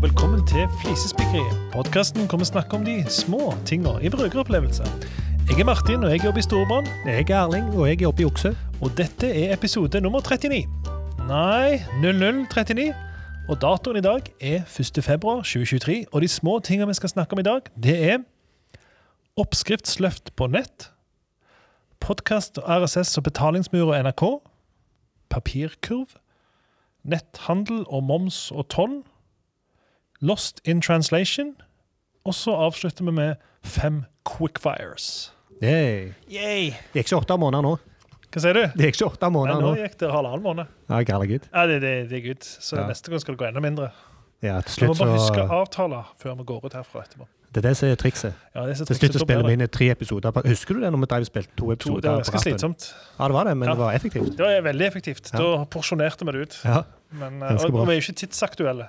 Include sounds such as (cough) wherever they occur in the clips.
og velkommen til Flisespikkeriet. Podkasten hvor vi snakker om de små tinga i brukeropplevelse. Jeg er Martin, og jeg jobber i Storbrann. Jeg er Erling, og jeg jobber i Okse. Og dette er episode nummer 39. Nei, 0039. Og datoen i dag er 1. februar 2023. Og de små tinga vi skal snakke om i dag, det er oppskriftsløft på nett, podkast, RSS og betalingsmur og NRK, papirkurv, netthandel og moms og toll, Lost in translation, og så avslutter vi med fem quickfires. Yay. Yay! Det gikk ikke åtte måneder nå. Hva sier du? Det gikk ikke åtte måneder nå nå. gikk det halvannen måned. Ja, gud. Ja, det, det, det er gud. Så Ja. neste gang skal det gå enda mindre. Ja, til Vi må slutt bare huske så å avtale før vi går ut herfra etterpå. Det er det som er trikset. Ja, det er så Til trikset, slutt så spiller vi inn tre episoder. Husker du det når vi drev spilte to to, episoder? Det var ganske slitsomt. Ja, det var det, men Ja. det var effektivt. Det var veldig effektivt. Ja. Da porsjonerte vi det ut. Ja, Men, eh, og, og vi er jo ikke tidsaktuelle,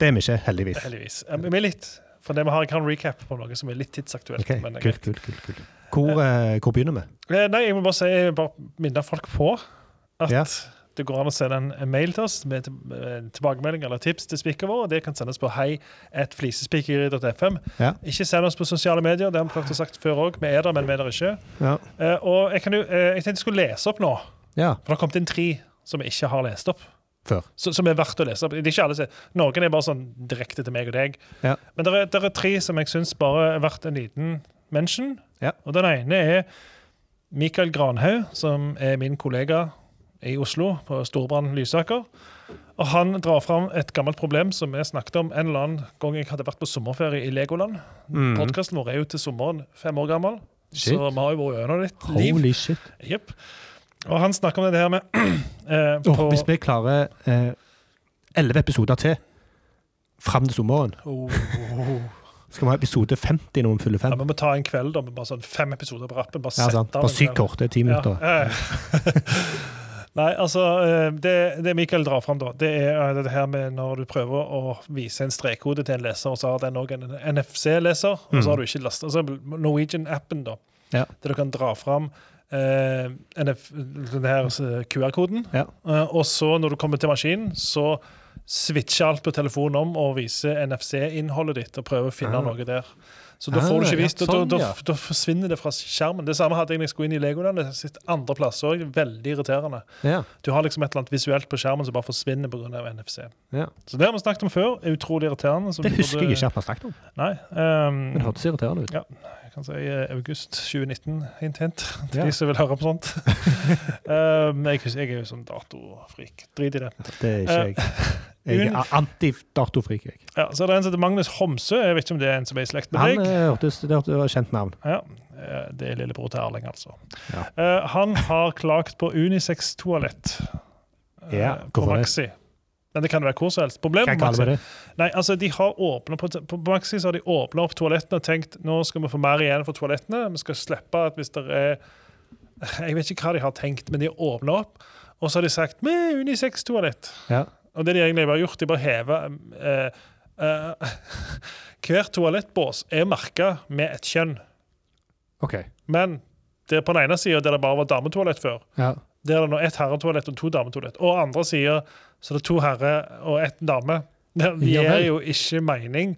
Det er vi ikke, heldigvis. heldigvis. Ja, Vi er litt. For det vi har, jeg har en recap på noe som er litt tidsaktuelt. Okay, Kult, kul, kult, kult. kult. Hvor, eh, hvor begynner vi? Eh, Nei, jeg må bare si, jeg bare minne folk på at Ja. det går an å sende en, mail til oss med eh, tilbakemelding eller tips til spikeren vår. Det kan sendes på hei Ja. Ikke send oss på sosiale medier, det har vi prøvd å sagt før òg. Vi er der, men vi er der ikke. Ja. Eh, og jeg, kan jo, eh, jeg tenkte jeg skulle lese opp nå, ja. for det har kommet inn tre som vi ikke har lest opp. Før. Så, som er verdt å lese. Det er ikke alle som, Noen er bare sånn direkte til meg og deg. Ja. Men det er, der er tre som jeg syns bare er verdt en liten mention. Ja. Og Den ene er Mikael Granhaug, som er min kollega i Oslo, på Storbrann Lysaker. Og Han drar fram et gammelt problem som vi snakket om en eller annen gang jeg hadde vært på sommerferie i Legoland. Mm. Podkasten vår er jo til sommeren fem år gammel, Shit. så vi har jo vært gjennom litt liv. Holy shit. Jepp. Og han snakker om det her med (clears throat) eh, på, hvis vi klarer eh, elleve episoder til fram til sommeren, oh, skal vi ha episode 50 når vi fyller Ja, vi må ta en kveld da, med bare sånn fem episoder på rappen. Bare Ja, sant. Bare sykt kort. Det er ti minutter. Ja. (laughs) Nei, altså eh, det, det Mikael drar fram, da, det er eh, det her med når du prøver å vise en strekkode til en leser, og så har den òg en NFC-leser, og så har du ikke lasta altså Norwegian-appen, da, Ja. der du kan dra fram eh, NF, den her eh, QR-koden. Ja. Eh, og så, når du kommer til maskinen, så switcher alt på telefonen om og viser NFC-innholdet ditt og prøver å finne Ah. noe der. Så da Ah, får du ikke vist, ja, sånn, da, ja. da, da forsvinner det fra skjermen. Det samme hadde jeg når jeg skulle inn i Legoland. Det sitt andre plass òg. Veldig irriterende. Ja. Du har liksom et eller annet visuelt på skjermen som bare forsvinner pga. NFC. Ja. Så det har vi snakket om før. Utrolig irriterende. Det husker burde- jeg ikke at vi snakket om. Nei. um... Men det hørtes irriterende ut. Jeg kan si eh, august 2019, hint, hint. Til Ja. de som vil høre på sånt. (laughs) um, jeg, jeg er jo sånn datofrik. Drit i det. Det er ikke jeg. Jeg Un- er antidatofrik. jeg. Ja, så er det en som heter Magnus Homsø. Jeg vet ikke om det er en som er i slekt med deg. Han hørtes det var et kjent navn. Ja, eh, Det er lillebror til Erling, altså. Ja. Uh, han har klagt på Unisex-toalett Ja, uh, på Maxi. det? Men det kan være hvor som helst. Problemet med Maxi? Nei, altså de har åpnet på, på Maxi så har de åpna opp toalettene og tenkt nå skal vi få mer igjen for toalettene. Vi skal slippe at hvis det er (laughs) Jeg vet ikke hva de har tenkt, men de har åpna opp. Og så har de sagt med unisex-toalett. Ja. Og det de egentlig bare har gjort, de bare hever eh, eh, (laughs) Hver toalettbås er merka med et kjønn. OK. Men det er på den ene sida der det bare var dametoalett før. Ja. Der er det nå ett herretoalett og to dametoalett. Og andre sier, så det er to herrer og ett dame. Det gir jo ikke mening.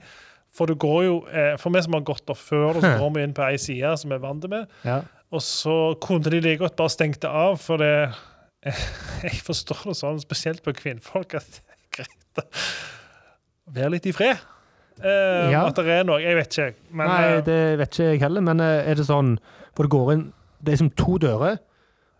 For du går jo, eh, for vi som har gått der før, så går vi inn på ei side som vi er vant med, ja. og så kunne de like godt bare stengt det av, for det (laughs) Jeg forstår det sånn, spesielt på kvinnfolk, at det er greit å være litt i fred. Uh, Ja. At det er noe. Jeg vet ikke. Men Nei, eh, det vet ikke jeg heller, men er det sånn For det går inn Det er som to dører,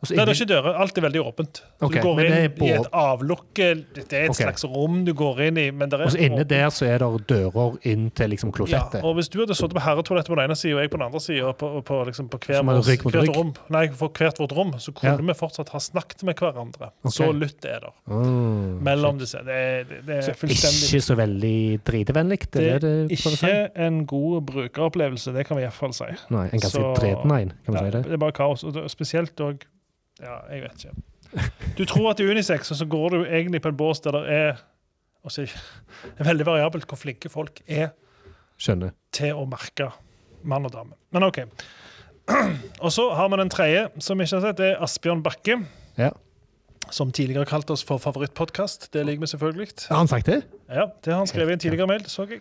og så Nei, det er ikke dører. Alt er veldig åpent. Så Ok, du går inn er i et avlukke. Det er et okay. slags rom du går inn i. Men er Og så inne der så er det dører inn til liksom Ja, klosettet. og hvis du hadde sittet på herretoalettet på den ene sida og jeg på den andre sida, på, på, liksom på hver Så vårt, hvert rom, nei, hvert vårt rom, så kunne Ja. vi fortsatt ha snakket med hverandre. Okay. Så lytt er der. Mm, mellom disse. Det, det, det er fullstendig ikke så veldig dritevennlig? Det er det si? ikke en god brukeropplevelse, det kan vi iallfall si. Nei, en ganske dreten en, kan vi Ja, si det? det er bare kaos. Og spesielt òg Ja, jeg vet ikke. Du tror at det er unisex, og så går du egentlig på en bås der det er altså, Det er veldig variabelt hvor flinke folk er Skjønner. til å merke mann og dame. Men OK. Og så har vi den tredje, som vi ikke har sett. Det er Asbjørn Bakke. Ja. som tidligere kalte oss for favorittpodkast. Det liker vi selvfølgelig. Har han sagt det? Ja, Det har han skrevet i en tidligere mail, så jeg.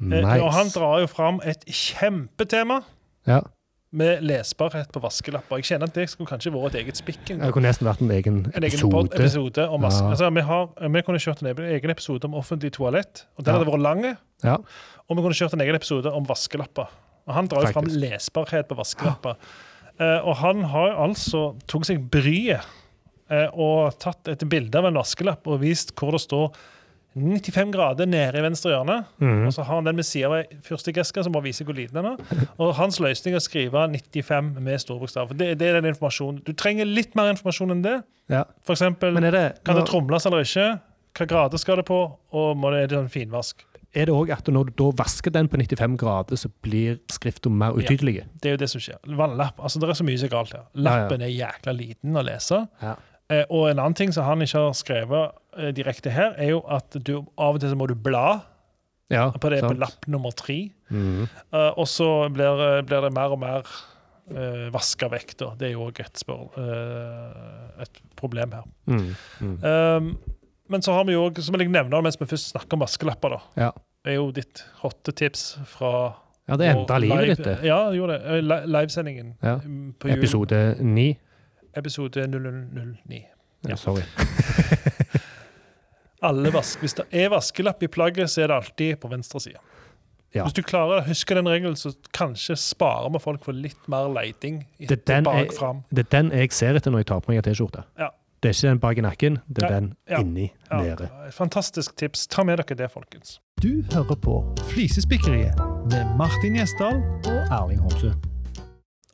Eh, Nice. Og han drar jo fram et kjempetema Ja. Med lesbarhet på vaskelapper. Jeg kjenner at det skulle kanskje vært et eget spikken. Det kunne nesten vært en egen En egen episode. episode om vask. Ja. Altså, vi, har, vi kunne kjørt en egen episode om offentlig toalett. og Den Ja. hadde vært lang. Ja. Og vi kunne kjørt en egen episode om vaskelapper. Og Han drar jo fram lesbarhet på vaskelapper. Eh, og han har altså tok seg bryet eh, og tatt et bilde av en vaskelapp og vist hvor det står 95 grader nede i venstre hjørne. Mm. Og så har han den med sida av ei fyrstikkeske som bare viser hvor liten den er. (laughs) Og hans løsning er å skrive 95 med store bokstaver. Det, det er den informasjonen. Du trenger litt mer informasjon enn det. ja. For eksempel, Men det, kan det tromles eller ikke? Hva grader skal det på? Og må det, er det en finvask? er det òg at når du da vasker den på 95 grader, så blir skriften mer utydelig? Det er jo det som skjer. Vannlapp. Altså, det er så mye som er galt her. Lappen er jækla liten å lese. Ja. Eh, og en annen ting som han ikke har skrevet direkte her, er jo at du av og til så må du bla Ja, på det på lapp nummer tre. Mhm. Uh, og så blir, blir det mer og mer uh, vaska vekk, da. Det er jo òg et, eh, et problem her. Mm. Mm. Um, men så har vi jo òg, som jeg nevner mens vi først snakker om vaskelapper, da, Ja. er jo ditt hotte tips fra ja, det endra livet ditt, det. Ja, det gjorde det. Eh, li- Livesendingen Ja. mm, på jul. Episode 9. Episode 0009. Ja, sorry. (laughs) Alle vask, Hvis det er vaskelapp i plagget, så er det alltid på venstre side. Ja. Hvis du klarer å huske den regelen, så kanskje sparer vi folk for litt mer leiting Det er den bak jeg- Det er den jeg ser etter når jeg tar på meg en T-skjorte. Ja. Det er ikke den bak i nakken, det er ja. den inni Ja, nede. fantastisk tips. Ta med dere det, folkens. Du hører på Flisespikkeriet med Martin Gjesdal og Erling Homsø.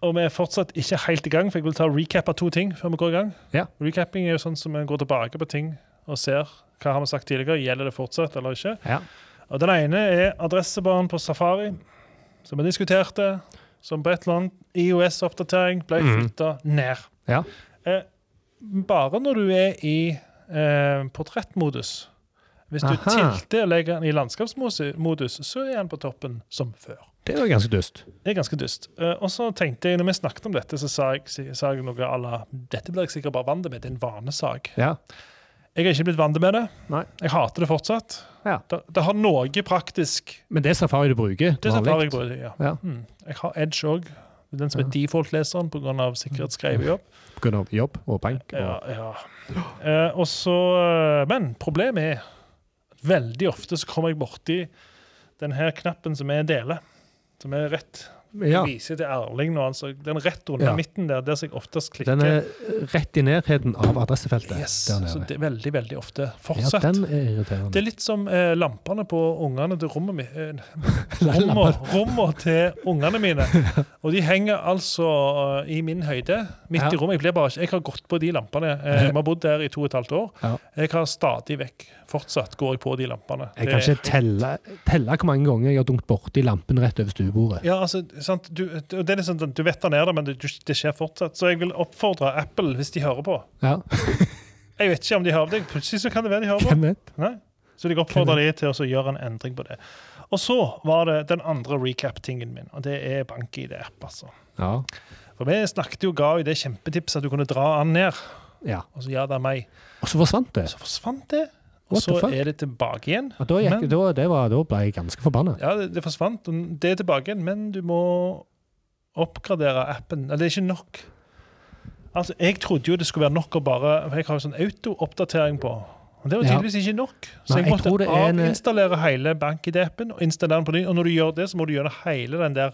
Og vi er fortsatt ikke helt i gang, for jeg vil ta recap av to ting før vi går i gang. Ja. Recapping er jo sånn som vi går tilbake på ting og ser hva har vi sagt tidligere, gjelder det fortsatt eller ikke. Ja. Og Den ene er adressebarn på Safari, som vi diskuterte, som på et eller annet IOS-oppdatering ble flytta mm. ned. Ja. Eh, bare når du er i eh, portrettmodus. Hvis du Aha. tilter og legger den i landskapsmodus, så er den på toppen som før. Det er jo ganske dust. Det er ganske dust. Eh, og så tenkte jeg, når vi snakket om dette, så sa jeg, sa jeg noe à la Dette blir jeg sikkert bare vant med, det er en vanesak. Ja. Jeg er ikke blitt vant med det. Nei. Jeg hater det fortsatt. Ja. Det, det har noe praktisk Men det er Safari du bruker? Det er. Safari jeg bruker, ja. Ja. Mm. Jeg har Edge òg. Den som er default-leseren pga. sikkerhetsgreier. På grunn av jobb og bank? Og, Ja, ja. Eh, og så, eh, men problemet er at veldig ofte så kommer jeg borti den her knappen som er dele. Som er rett. Ja. Viser til Erling nå. Altså, den rett under Ja. midten der, der som jeg oftest klikker. Den er rett i nærheten av adressefeltet. yes, så det er veldig, veldig ofte. Ja, den er irriterende. Det er litt som eh, lampene på ungene til rommet mitt. Eh, (laughs) rommet til ungene mine. (laughs) Og de henger altså uh, i min høyde, midt Ja. i rommet. Jeg, blir bare, ikke- jeg har gått på de lampene. Eh, (laughs) Vi har bodd der i to og et halvt år. Jeg har stadig vekk Fortsatt går jeg på de lampene. Jeg kan ikke telle, telle hvor mange ganger jeg har dunket borti lampen rett over stuebordet. Ja, altså, sant? Du, det er liksom, sånn, du vet den er der, men det, det skjer fortsatt. Så jeg vil oppfordre Apple, hvis de hører på Ja, (laughs) Jeg vet ikke om de hører det. Plutselig så kan det være de hører på. Så jeg oppfordrer de til å gjøre en endring på det. Og så var det den andre recap-tingen min, og det er BankID-app. altså. Ja. For vi snakket jo, ga jo det kjempetipset at du kunne dra den ned. ja. Og så ja, det er meg. Og så forsvant det. Så forsvant det. Og så er det tilbake igjen. Og da, gikk, Men- da, det var, da ble jeg ganske forbanna. Ja, det, det forsvant. Det er tilbake igjen, men du må oppgradere appen. Eller det er ikke nok. Altså, Jeg trodde jo det skulle være nok å bare for Jeg har jo sånn auto-oppdatering på. Og Det var Ja. tydeligvis ikke nok. Så Nei, jeg måtte det er en- avinstallere hele BankID-appen og installere den på ny. Og når du gjør det, så må du gjøre hele den der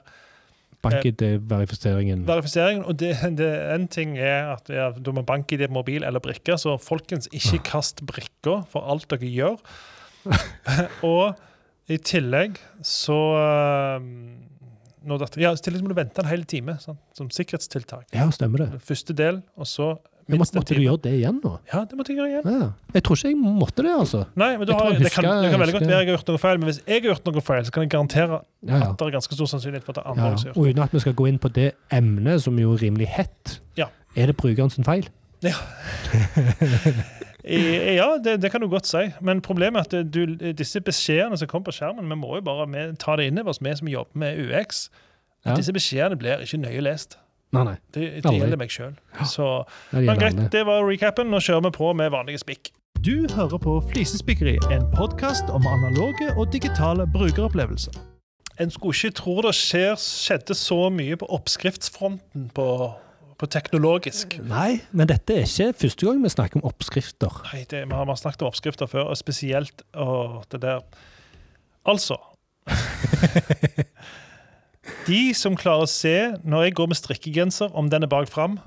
Bank-ID-verifiseringen. verifiseringen. Og det, det, en ting er at ja, du må bank-ID mobil eller brikke, så folkens, ikke kast brikker for alt dere gjør. (laughs) og i tillegg så um, når dette, ja, I tillegg må du vente en hel time sant, som sikkerhetstiltak. Ja, stemmer det. Første del, og så Men måtte, måtte du gjøre det igjen nå? Ja, det måtte jeg gjøre igjen. Ja. Jeg tror ikke jeg måtte det, altså. Nei, men du har, husker, det, kan, det kan veldig godt være jeg har gjort noe feil, men hvis jeg har gjort noe feil, så kan jeg garantere Ja, ja. at det er ganske stor sannsynlighet for at det andre som har gjort og uten at vi skal gå inn på det emnet, som jo er rimelig hett, Ja. er det brukeren sin feil? Ja. ja, det, det kan du godt si. Men problemet er at du, disse beskjedene som kommer på skjermen, vi må jo bare med, ta det inn over oss, vi som jobber med UX. Ja. Disse beskjedene blir ikke nøye lest. Nei, nei. Det, det gjelder meg sjøl. Så men greit, det var recapen. Nå kjører vi på med vanlige spikk. Du hører på Flisespikkeri, en podkast om analoge og digitale brukeropplevelser. En skulle ikke tro det skjer, skjedde så mye på oppskriftsfronten på, på teknologisk. Nei, men dette er ikke første gang vi snakker om oppskrifter. Nei, det, vi har vi har snakket om oppskrifter før, og spesielt å, det der Altså (laughs) De som klarer å se når jeg går med strikkegenser, om den er bak fram,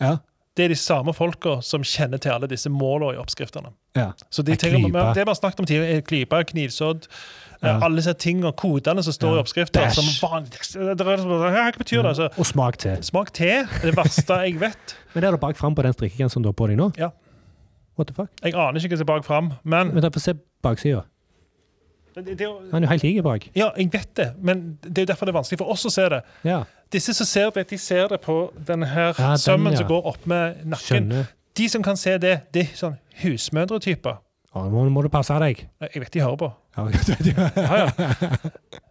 Ja. det er de samme folka som kjenner til alle disse målene i oppskriftene. ja. Så de tenker, tingene. Det vi har snakket om tidligere, er klype, knivsodd, eh, Ja. alle disse tingene og kodene som står i oppskrifter. Det er, hva betyr det? Altså, Og smak te. smak te er det verste jeg vet. Men er det bak fram på den strikkegenseren du har på deg nå? Ja. What the fuck? Jeg aner ikke hva som er bak fram, men Men da får se baksida. Det, det, Han er jo helt lik bak. Ja, jeg vet det, men det er jo derfor det er vanskelig for oss å se det. Ja, Disse som ser det, de ser det på denne her Ja, den, sømmen ja. som går opp med nakken. skjønner. De som kan se det, det er sånn husmødretyper. Ja, nå må du passe deg. Jeg vet de hører på. Ja, Ja, ja.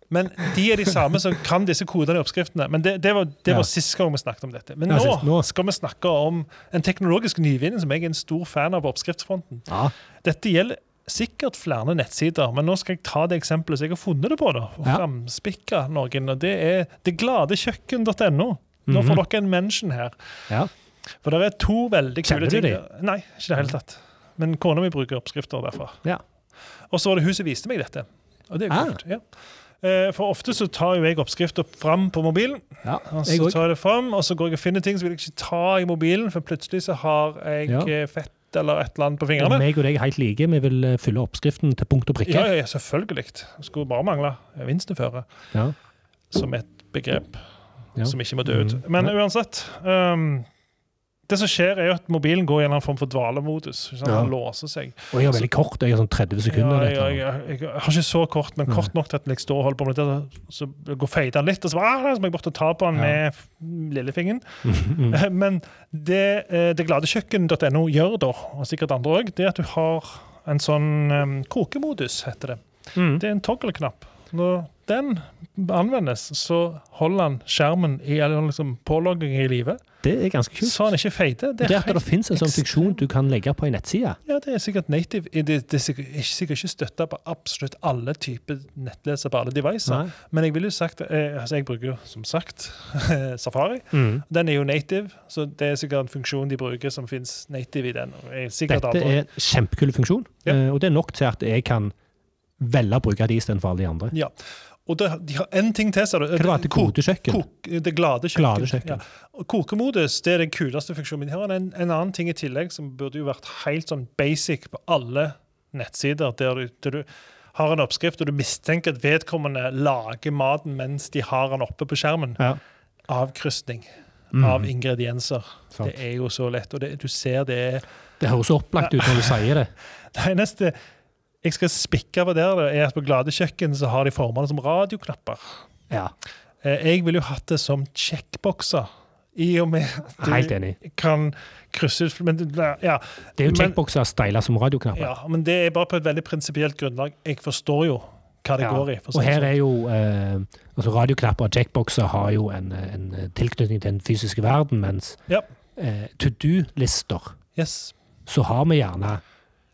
Men de er de samme som kan disse kodene i oppskriftene. Men det, det var, det Ja. sist gang vi snakket om dette. Men nå, sist- nå. skal vi snakke om en teknologisk nyvinning som jeg er en stor fan av på oppskriftsfronten. ja. Dette gjelder sikkert flere nettsider, men nå skal jeg ta det eksempelet som jeg har funnet det på. da, og Ja. framspikke noen, og Det er degladekjøkken.no. Nå får dere en mention her. Mhm. ja. For det er to veldig kule Kjenner du dem? Nei, ikke i det hele tatt. Men kona mi bruker oppskrifter derfra. Ja. Og så var det hun som viste meg dette. Og det er jo Ah. kult. Ja. Eh, For ofte så tar jo jeg oppskrifter fram på mobilen. ja. Og så tar jeg det fram, og så går jeg og finner ting som vil jeg ikke ta i mobilen, for plutselig så har jeg Ja. eh, fett eller et eller annet på Og fingrene. meg og deg er helt like. Vi vil eh, fylle oppskriften til punkt og prikke. Ja, ja, selvfølgelig. Skulle bare mangle vinsteføre, Ja. som et begrep Ja. som ikke må dø ut. Mhm. Men uansett um, Det som skjer, er jo at mobilen går i en form for dvalemodus. Sånn? Ja. Den låser seg. Og jeg har veldig kort. Jeg har sånn 30 sekunder. Ja, jeg, jeg, jeg, jeg, har ikke så kort, men kort nok til at jeg står og holder på med dette. Så går feiten litt, og så, ah, så må jeg bort og ta på den Ja. med lillefingeren. Mm. (laughs) Eh, Men det, eh, det gladekjøkken.no gjør da, og sikkert andre òg, det er at du har en sånn um, kokemodus, heter det. Mm. Det er en toggle-knapp. Når den anvendes, så holder han skjermen i eller liksom pålogging i live, Det er ganske kult. så han ikke feite. Det, er at det finnes en sånn funksjon du kan legge på en nettside. Ja, det er sikkert native. Det, det er sikkert ikke, støtta på absolutt alle typer nettleser på alle devices. Nei. Men jeg vil jo sagt, eh, altså jeg bruker jo som sagt (laughs) Safari. Mm. Den er jo native, så det er sikkert en funksjon de bruker som fins native i den. Er Dette andre. er kjempekul funksjon, Ja. eh, og det er nok til at jeg kan velge å bruke de istedenfor alle de andre. Ja. Og det, de har én ting til, ser du. Hva det det kodekjøkken? Kok, det glade kjøkken. Glade kjøkken. Ja. Kokemodus det er den kuleste funksjonen. Men de har en, en annen ting i tillegg som burde jo vært helt sånn basic på alle nettsider. Der du, der du har en oppskrift og du mistenker at vedkommende lager maten mens de har den oppe på skjermen. Ja. Avkrysning Mm. av ingredienser. Sant. Det er jo så lett. Og det, du ser det er Det høres opplagt ut når du sier det. (laughs) Det eneste jeg skal spikke der, det er at på Glade kjøkken så har de formene som radioknapper. Ja, Eh, Jeg ville jo hatt det som checkboxer, i og med at Helt enig. kan krysse ut men, ja, Det er jo checkboxer steila som radioknapper. ja, men det er bare på et veldig prinsipielt grunnlag. Jeg forstår jo hva det Ja. går i. Og her sånn. er jo eh, altså Radioknapper og checkboxer har jo en, en tilknytning til den fysiske verden, mens Ja. eh, to do-lister Yes. så har vi gjerne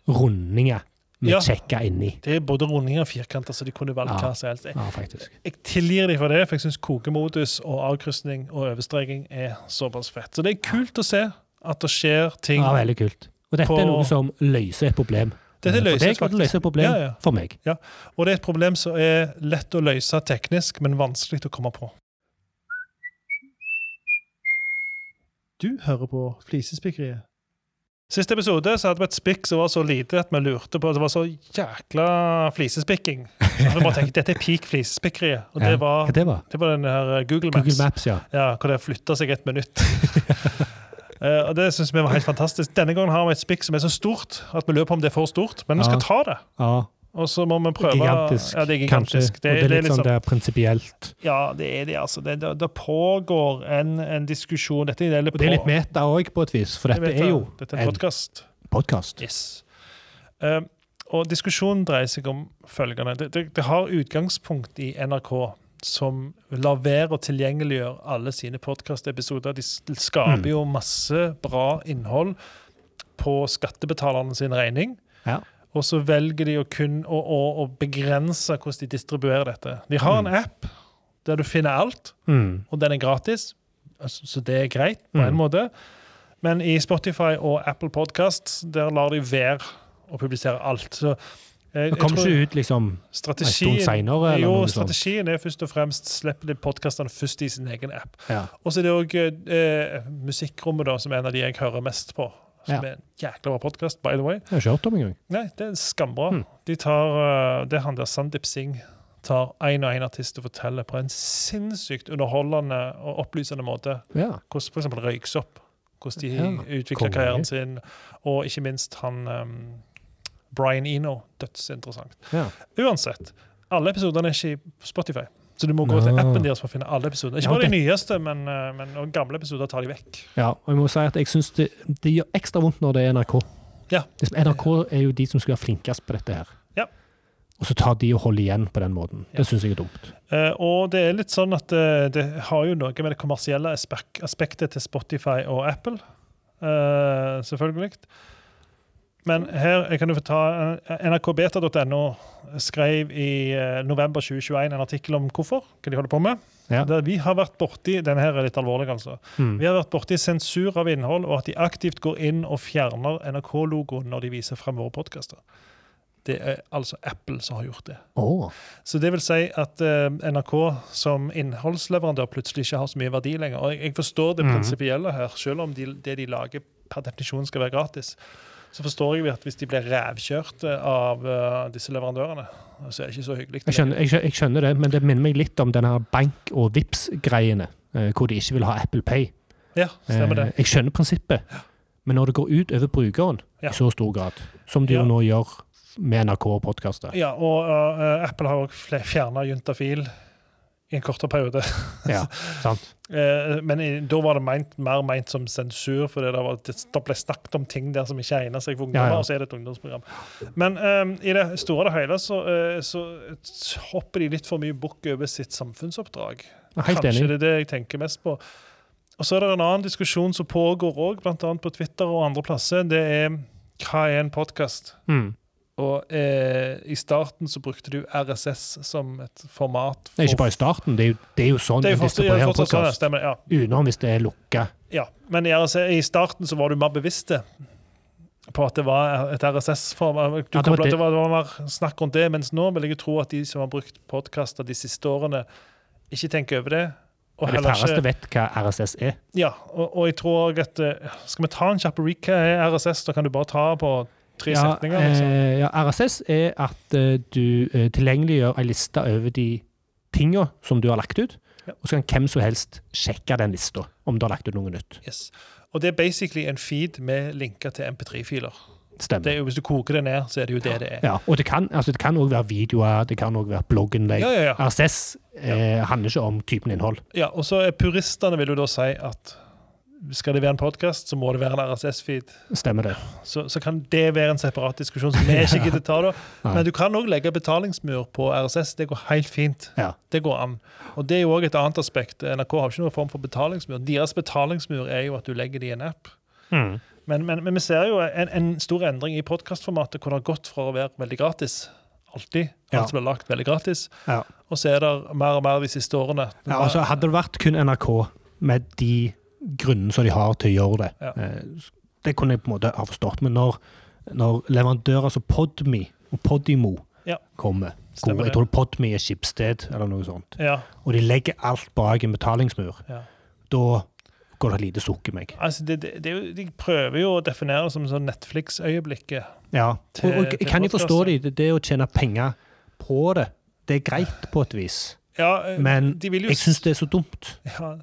rundinger vi Ja. sjekker inni. Det er både rundinger og firkanter, så de kunne valgt Ja. hva som helst. Ja, faktisk. Jeg tilgir dem for det, for jeg syns kokemodus og avkrysning og overstreking er såpass fett. Så det er kult å se at det skjer ting. Ja, veldig kult. Og dette På- er noe som løser et problem. Dette Eh, for deg, faktisk. løser et problem Ja, ja. for meg. Ja. Og det er et problem som er lett å løse teknisk, men vanskelig å komme på. Du hører på Flisespikkeriet. Siste episode så hadde vi et spikk som var så lite at vi lurte på Det var så jækla flisespikking. Så Vi bare tenkte, Dette er peak flisespikkeriet. Og det var, det var? det var den her Google Maps. Google Maps, ja. Ja, hvor det flytta seg et minutt. uh, (laughs) og Det syns vi var helt fantastisk. Denne gangen har vi et spikk som er så stort at vi lurer på om det er for stort. Men vi skal ta det. ja. Og så må vi prøve Gigantisk, Ja, det er kanskje. Det, og det er litt liksom- sånn det er prinsipielt. Ja, det er det, altså. Det, det, pågår en, en diskusjon. Dette det, Og det er litt meta òg, på et vis, for dette er jo Dette er en podkast. podkast. Yes. Eh, og diskusjonen dreier seg om følgende. Det, det, har utgangspunkt i NRK som lar være å tilgjengeliggjøre alle sine podkastepisoder. De skaper Mm. jo masse bra innhold på skattebetalerne sin regning. Ja. Og så velger de å kun å, å, å begrense hvordan de distribuerer dette. De har en app der du finner alt, Mm. og den er gratis, altså, så det er greit på Mm. en måte. Men i Spotify og Apple Podcast der lar de være å publisere alt. Så jeg, Det kommer ikke ut liksom strategien, stund senere, jo, strategien er først og fremst slippe de podkastene først i sin egen app. Ja. Og så er det òg eh, Musikkrommet, da, som er en av de jeg hører mest på. Som Ja. er en jækla bra podkast, by the way. Jeg har ikke hørt om engang. Nei, det er skambra. Hmm. De tar, eh, det er han der Sandeep Singh tar én og én artist og forteller på en sinnssykt underholdende og opplysende måte Ja. hvordan f.eks. røyksopp hvordan de Ja, utvikler karrieren sin, og ikke minst han um, Brian Eno. Dødsinteressant. ja. Uansett, alle episodene er ikke i Spotify. Så du må gå til appen deres for å finne alle episodene. Ikke bare de nyeste, men, eh, men gamle episoder tar de vekk. Ja, og jeg må si at jeg synes det, det gjør ekstra vondt når det er NRK. Ja. NRK er jo de som skal være flinkest på dette her. Ja. Og så tar de og holder igjen på den måten. Ja. Det syns jeg er dumt. Uh, og det er litt sånn at uh, det har jo noe med det kommersielle aspek aspektet til Spotify og Apple, uh, selvfølgelig. Men her kan du få ta eh, nrkbeta.no skrev i eh, november 2021 en artikkel om hvorfor, hva de holder på med. Ja. Der vi har vært borti den her er litt alvorlig altså. Mm. Vi har vært borti sensur av innhold, og at de aktivt går inn og fjerner NRK-logoen når de viser frem våre podkaster. Det er altså Apple som har gjort det. Oh. Så det vil si at uh, NRK som innholdsleverandør plutselig ikke har så mye verdi lenger. Og jeg, jeg forstår det mm. prinsipielle her, selv om de, det de lager per definisjon skal være gratis. Så forstår jeg at hvis de blir revkjørt eh, av eh, disse leverandørene, så er det ikke så hyggelig. jeg, skjønner, jeg, jeg skjønner det, men det minner meg litt om denne bank- og vips greiene eh, hvor de ikke vil ha Apple Pay. Ja, stemmer det. Jeg skjønner prinsippet, men når det går ut over brukeren Ja. i så stor grad, som de Ja. jo nå gjør med NRK og podkaster Ja, og uh, Apple har òg fjerna juntafil i en kortere periode. (laughs) Ja, sant? Eh, men i, da var det meint, mer meint som sensur, for det, var, det ble snakket om ting der som ikke egner seg for ungdommer, Ja, ja. og så er det et ungdomsprogram. Men um, i det store og hele så, eh, så hopper de litt for mye bukk over sitt samfunnsoppdrag. Kanskje enig. det er det jeg tenker mest på. Og så er det en annen diskusjon som pågår òg, bl.a. på Twitter og andre plasser. Det er hva er en podkast? Mm. Og eh, i starten så brukte du RSS som et format. for... Nei, ikke bare i starten, det er jo, det er jo sånn det er en jo fortsatt, ja, distribuerer sånn, ja, podkast. Utenom hvis det er lukka. Ja, men i, RSS, i starten så var du mer bevisst på at det var et RSS-format. Ja, det det- var, mer snakk rundt det, mens nå vil jeg jo tro at de som har brukt podkaster de siste årene, ikke tenker over det. Og De færreste vet hva RSS er. ja, og, og jeg tror at eh, Skal vi ta en kjapp recap? RSS? Da kan du bare ta på tre Ja, setninger. Liksom. ja, RSS er at eh, du eh, tilgjengeliggjør ei liste over de tinga som du har lagt ut, Ja. og så kan hvem som helst sjekke den lista, om du har lagt ut noe nytt. Yes. Og det er basically en feed med linker til MP3-filer. Stemmer. Det er jo, Hvis du koker det ned, så er det jo det det er. Ja, og det kan altså det kan òg være videoer, det kan òg være blogginnlegg. Ja, ja, ja. RSS eh, handler ikke om typen innhold. Ja, og så er puristene vil jo da si at skal det være en podkast, så må det være en RSS-feed. Stemmer det. Så, så kan det være en separat diskusjon som vi ikke gidder ta. da. (laughs) Men du kan òg legge betalingsmur på RSS. Det går helt fint. Ja. Det går an. Og det er jo òg et annet aspekt. NRK har ikke noen form for betalingsmur. Deres betalingsmur er jo at du legger det i en app. Mm. Men, men, men vi ser jo en, en stor endring i podkastformatet, hvor det har gått fra å være veldig gratis alltid. Ja. Alt som blir lagt veldig gratis. Ja. Og så er det mer og mer de siste årene. Ja, altså Hadde det vært kun NRK med de grunnene som de har til å gjøre det, Ja. eh, det kunne jeg på en måte ha forstått. Men når, når leverandører som Podme og Podimo Ja. kommer gode. Jeg tror Podme er Skipsted eller noe sånt, Ja, og de legger alt bak en betalingsmur, ja. da går det et lite sukk i meg. Altså, det, det, det de prøver jo å definere det som sånn Netflix-øyeblikket. Ja, Til- og, og kan jo forstå det, det, å tjene penger på det, det er greit på et vis, Ja, eh, men jo jeg syns det er så dumt. Ja.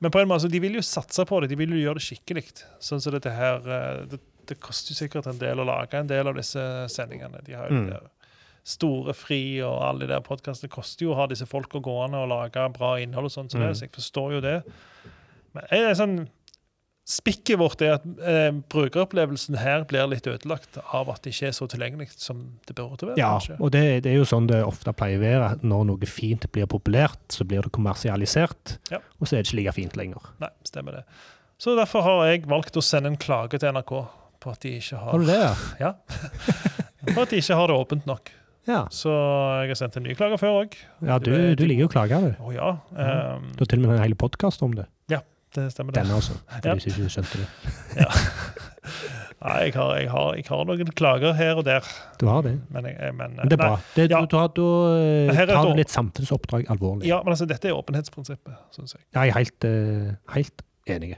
Men på en måte, de vil jo satse på det. De vil jo gjøre det skikkelig. Sånn som dette her eh, det, det koster jo sikkert en del å lage en del av disse sendingene. De har jo Mm. store fri og alle de der podkastene. Det koster jo å ha disse folka gående og lage bra innhold og sånn, så, det, Mm. så jeg forstår jo det. Men jeg er sånn Spikket vårt er at eh, brukeropplevelsen her blir litt ødelagt av at det ikke er så tilgjengelig som det burde være. Ja, kanskje. og det, det er jo sånn det ofte pleier å være. at Når noe fint blir populært, så blir det kommersialisert, Ja. og så er det ikke like fint lenger. Nei, stemmer det. Så derfor har jeg valgt å sende en klage til NRK på at de ikke har, Har du det, ja? (laughs) Ja. på at de ikke har det åpent nok. Ja, Så jeg har sendt en ny klage før òg. ja du, du liker jo å klage, du. Å ja. Um, Du har til og med en hel podkast om det. Det stemmer, det. Denne, altså. For Ja. ikke skjønte det. ja. (laughs) Nei, jeg har, jeg, har, jeg har noen klager her og der, Du har det. men, jeg, men Men det er nei, bra. Det, Ja. du, tar, da eh, tar du litt samfunnsoppdrag alvorlig. Ja, men altså, dette er åpenhetsprinsippet, syns jeg. Ja, jeg er helt, uh, helt enig.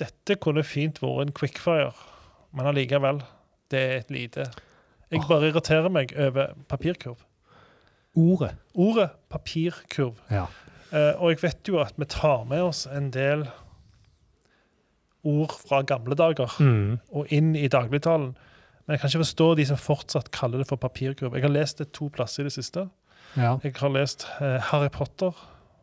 Dette kunne fint vært en quickfire, men allikevel, det er et lite Jeg bare irriterer meg over papirkurv. Ordet. Ordet papirkurv. Ja. Uh, og jeg vet jo at vi tar med oss en del ord fra gamle dager Mm. og inn i dagligtalen. Men jeg kan ikke forstå de som fortsatt kaller det for papirkurv. Jeg har lest det to plasser i det siste. ja. Jeg har lest uh, Harry Potter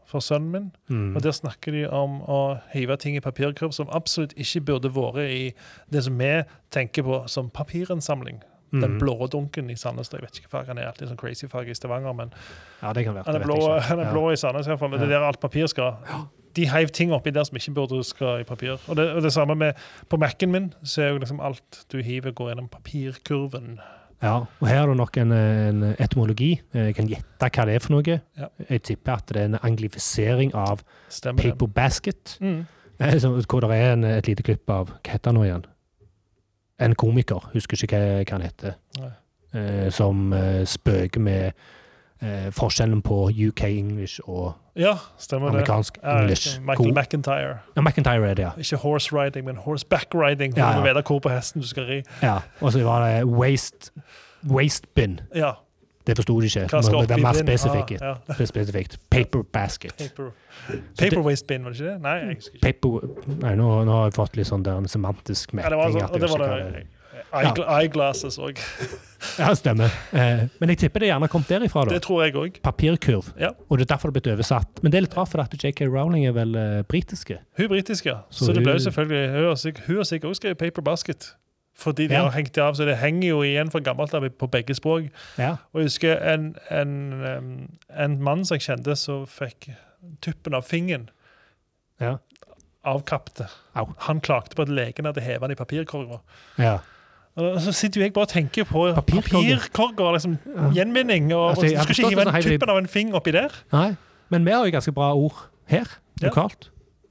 for sønnen min. Mm. Og Der snakker de om å hive ting i papirkurv som absolutt ikke burde vært i det som vi tenker på som papirinnsamling. Den Mm. blå dunken i Sandnes. Jeg vet ikke hva farge han er, alltid sånn crazy farge i Stavanger, men Ja, det kan være. han er blå, han er Ja. blå i hvert fall, Det er der alt papir skal. De heiv ting oppi der som ikke burde skal i papir. Og det, og det samme med På Mac-en min så er jo liksom alt du hiver, går gjennom papirkurven. Ja, og her er det nok en, en etymologi. Jeg kan gjette hva det er for noe. Ja. Jeg tipper at det er en anglifisering av Stemmer paper den. basket, Mm. eh, hvor det er en, et lite klipp av Hva heter han nå igjen? En komiker, husker ikke hva, hva han heter, eh, som eh, spøker med eh, forskjellen på UK English og Ja, amerikansk det. Ja, English. Michael McIntyre. ja, McIntyre er det, ja. Ikke horse riding, men horseback riding. For Ja, du må ja. vite hvor på hesten du skal ri. ja. Og så var det waste, waste bin. Ja, Det forsto de ikke. Men det er mer spesifikt. Ah, ja. Spesifikt. Paper basket. Paper, paper waste bin, var det ikke det? Nei, jeg husker ikke. Paper, nei, nå, nå har jeg fått litt sånn der en semantisk Ja, det var, det Eye- eyeglasses òg. Ja, stemmer. Eh, men jeg tipper det gjerne kom derifra, da. Det tror jeg også. Papirkurv. Ja. Og det er derfor det er blitt oversatt. Men det er litt rart, for at JK Rowling er vel uh, britiske. Hun er britisk, ja. Så, Så det ble jo selvfølgelig hun har sikkert også skrevet Paper Basket. Fordi de Ja. har hengt det av, så det henger jo igjen fra gammelt av på begge språk. Ja. Og jeg husker en, en, en mann som jeg kjente, som fikk tuppen av fingeren Ja. avkappet. Au. Han klagde på at legen hadde hevet den i papirkorga. ja. Og så sitter jo jeg bare og tenker på Papirkorger. liksom, gjenvinning. Og, Altså, og, du skal ikke hive en tuppen av en finger oppi der. Nei. Men vi har jo ganske bra ord her, Ja.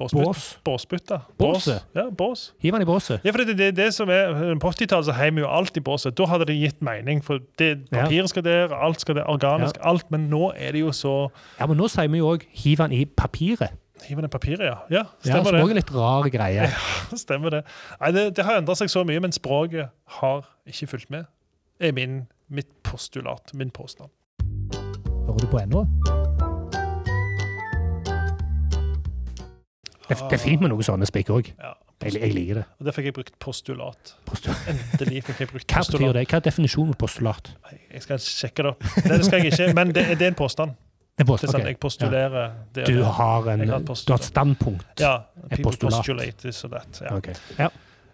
Lokalt. Båsbytte. Bås. Ja, bås. Hiv den i båset. Ja, for det, det, det som er, På 80-tallet så heiv vi jo alt i båset. Da hadde det gitt mening. For det, papiret skal der, alt skal der, organisk, alt. Men nå er det jo så Ja, men nå sier vi jo òg 'hiv den i papiret'. Hiver den i papiret, ja. Ja, Ja, det. òg er litt rar greie. (laughs) Stemmer det. Nei, det. Det har endra seg så mye, men språket har ikke fulgt med. er min, mitt postulat, min påstand. Hører du på ennå? Det, det er fint med noen sånne spikk òg. Ja, Jeg, jeg liker det. og Der fikk jeg brukt postulat. Postulat. Endelig fikk jeg brukt Hva betyr det? Hva er definisjonen på postulat? Jeg skal sjekke det opp. Det skal jeg ikke, men det, det er en påstand. Det Det post, sånn, ok. Jeg postulerer det. Du har, en, har et du har et standpunkt. Ja. People postulat. postulate this or that. Ja. Okay. Ja.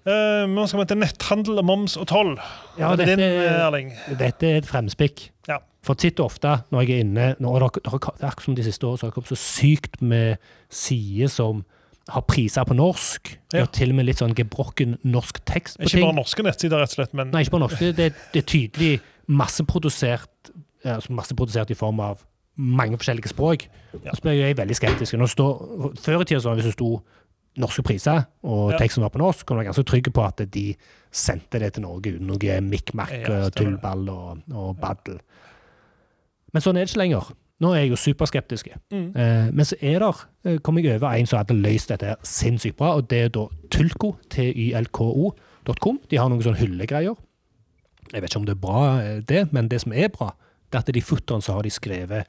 Uh, nå skal vi til netthandel, moms og toll. Ja, det er din, dette- eh, Erling. Dette er et fremspikk. Ja. For titt og ofte når jeg er inne når dere, dere, Det er akkurat som de siste årene så har jeg kommet så sykt med sider som har priser på norsk. Ja. Og til og med litt sånn gebrokken norsk tekst på Ikke ting. bare norske nettsider, rett og slett, men Nei, ikke bare norsk. Det, det, er tydelig masseprodusert altså masseprodusert i form av mange forskjellige språk. Ja. Så ble jeg veldig skeptisk. Står, før i tida, sånn, hvis det sto norske priser, og Ja. teksten var på norsk, kunne du være ganske trygg på at de sendte det til Norge uten noe mikk-makk Ja, tullball og, og baddel. Men sånn er det ikke lenger. Nå er jeg jo superskeptisk. Mm. Eh, men så er der, eh, kom jeg over en som hadde løst dette sinnssykt bra, og det er da Tulko, T-Y-L-K-O.com. De har noen sånne hyllegreier. Jeg vet ikke om det er bra, eh, det, men det som er bra, det er at i footeren så har de skrevet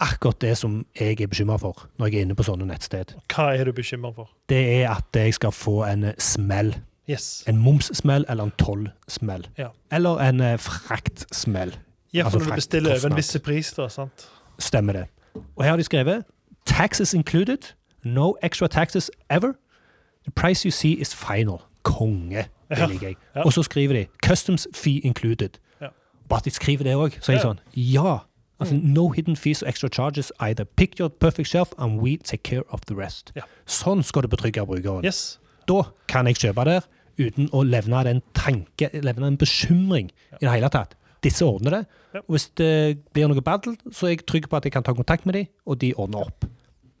akkurat det som jeg er bekymra for når jeg er inne på sånne nettsted. hva er du bekymra for? Det er at jeg skal få en smell. Yes. En momssmell eller en tollsmell. Ja. Eller en eh, fraktsmell. Ja, Altså for når du bestiller over en viss pris, da. sant? Stemmer det. Og her har de skrevet Taxes included. No extra taxes ever. The price you see is final. Konge. Det liker jeg. Ja. Og så skriver de Customs fee included. Ja. Bare at de skriver det òg, så er jeg sånn Ja! Altså, No hidden fees or extra charges either. Pick your perfect shelf and we take care of the rest. Sånn skal du betrygge brukeren. Yes. Da kan jeg kjøpe der uten å levne den tanke, levne en bekymring i det hele tatt. Disse ordner det. Ja. Og hvis det blir noe battle, så er jeg trygg på at jeg kan ta kontakt med dem, og de ordner opp.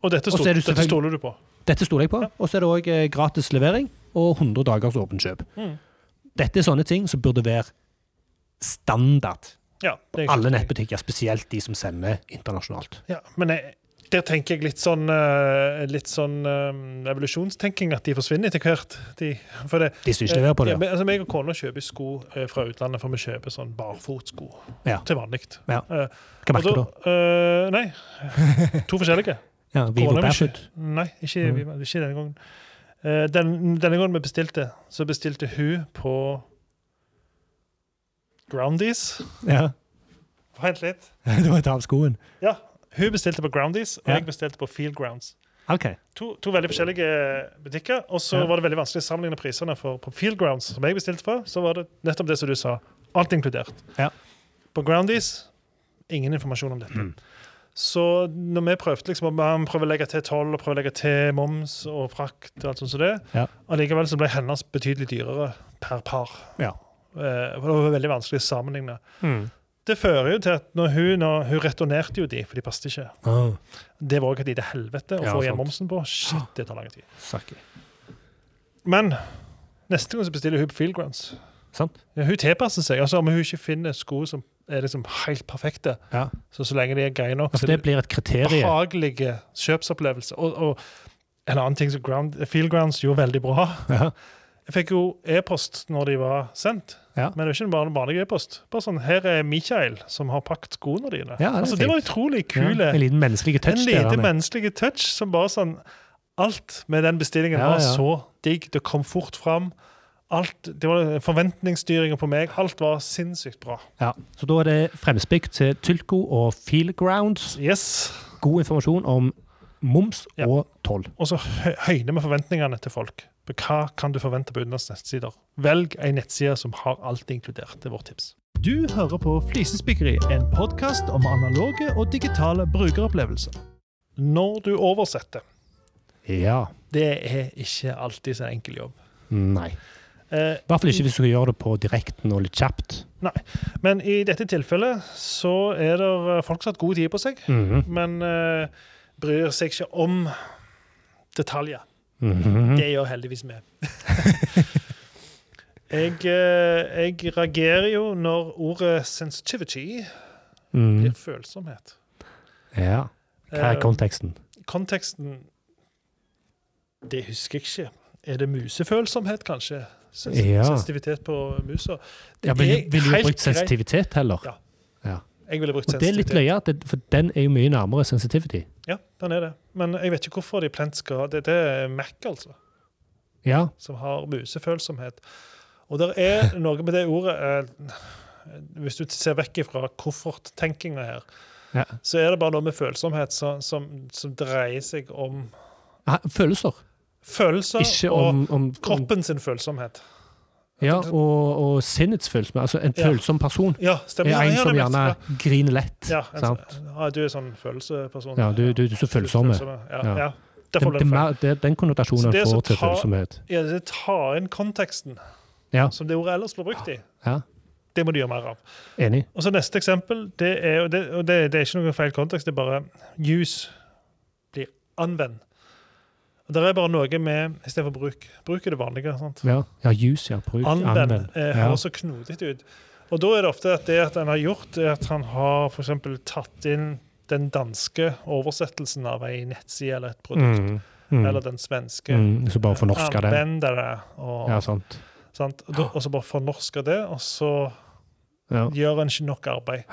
Og dette, stol, er dette stoler du på. Dette stoler jeg på. Og så er det òg gratis levering og 100 dagers åpent kjøp. Mm. Dette er sånne ting som burde være standard. Ja, det er Alle nettbutikker, spesielt de som sender internasjonalt. Ja, men jeg, der tenker jeg litt sånn, eh, litt sånn eh, evolusjonstenking, at de forsvinner etter hvert. De, for det, De leverer på det. Ja, men, altså, meg og kona kjøper sko eh, fra utlandet, for vi kjøper sånn barfotsko Ja. til vanlig. Ja. Eh, Hva merker du da? Uh, nei, (laughs) to forskjellige. Ja, Vivo Barefoot. Nei, ikke, Mm. vi- ikke denne gangen. Uh, den, denne gangen vi bestilte, så bestilte hun på Groundies. Ja. Vent litt. (laughs) Du må ta av skoen. Ja, hun bestilte på Groundies, og jeg bestilte på Field Grounds. OK. To, to veldig forskjellige butikker, og så Ja. var det veldig vanskelig å sammenligne prisene. For på Field Grounds, som jeg bestilte fra, så var det nettopp det som du sa. Alt inkludert. Ja. På Groundies ingen informasjon om dette. Mm. Så når vi prøvde liksom, å man prøve å legge til toll og prøve å legge til moms og frakt, og alt sånt som det, Ja. allikevel så ble hennes betydelig dyrere per par. Ja. Eh, for det var veldig vanskelig å sammenligne. Det fører jo til at når hun, når hun returnerte jo de, for de passet ikke. Ah, Det var også et lite helvete å Ja, få igjen momsen på. Shit, det tar lang tid. Saki. Men neste gang så bestiller hun på Fieldgrounds. Sant? Ja, hun tilpasser seg. altså Om hun ikke finner sko som er liksom helt perfekte, Ja. så så lenge de er greie nok, Altså, så det blir et kriterium. behagelige kjøpsopplevelser. Og, og en annen ting som ground, Fieldgrounds gjorde veldig bra Ja. Jeg fikk jo e-post når de var sendt, Ja. men det er ikke bare en vanlig e-post. Bare sånn, Her er Michael som har pakket skoene dine. Ja, det altså, det var utrolig utrolig Ja, kule. en liten menneskelig touch der. lite med. menneskelig touch som bare sånn Alt med den bestillingen var så digg. Det kom fort fram. Alt, det var Forventningsstyringen på meg. Alt var sinnssykt bra. Ja. Så da er det fremspikk til Tylko og Feelgrounds. Yes. God informasjon om moms og toll. Og så hø- høyner vi forventningene til folk. På Hva kan du forvente på utenlandske nettsider? Velg en nettside som har alt inkludert. Det er vårt tips. Du hører på Flisespikkeri, en podkast om analoge og digitale brukeropplevelser. Når du oversetter, Ja. det er ikke alltid så enkel jobb. Nei. Eh, I hvert fall ikke hvis du skal gjøre det på direkten og litt kjapt. Nei, men i dette tilfellet så er det folk som har hatt god tid på seg, Mhm. men uh, bryr seg ikke om detaljer. Mhm. Det gjør heldigvis vi. (laughs) jeg, eh, jeg reagerer jo når ordet sensitivity mm. blir følsomhet. Ja. Hva er Eh, konteksten? konteksten Det husker jeg ikke. Er det musefølsomhet, kanskje? Sens Ja. Sensitivitet på musa? Det Ja, Ville vil du brukt sensitivitet heller? Ja. ja. Jeg ville brukt Og det er litt sensitivitet. løye, for den er jo mye nærmere sensitivity. Ja, den er det. Men jeg vet ikke hvorfor de plent skal Det, det er Mac, altså, Ja. som har musefølsomhet. Og det er (laughs) noe med det ordet eh, Hvis du ser vekk fra kofferttenkinga her, ja. så er det bare noe med følsomhet som, som, som dreier seg om Følelser. følelser om, og om, om kroppen sin følsomhet. Ja, og, og sinnets. Altså en følsom person Ja, stemmer. er en som er gjerne griner lett. Ja, du er sånn følelsesperson. Ja, du, du, du er så følsomme. Ja, er den, det, den konnotasjonen får til følsomhet. ja, det ta inn konteksten Ja. som det ordet ellers blir brukt i. Ja, Det må du gjøre mer av. enig. Og så Neste eksempel. Det er, og det, og det, det er ikke noe feil kontekst, det er bare use blir anvend. Og Det er bare noe med istedenfor bruk. Bruk er det vanlige. sant? Ja, ja use, ja. Bruk, Anvend anvend. eh, høres så knotete ut. Og Da er det ofte at det at en har gjort, er at han har for eksempel tatt inn den danske oversettelsen av ei nettside eller et produkt. Mm, mm, Eller den svenske. mm, så bare fornorska det. Anvendere. Og, Ja, sant. sant? Og, og så bare fornorska det, og så Ja. gjør en ikke nok arbeid.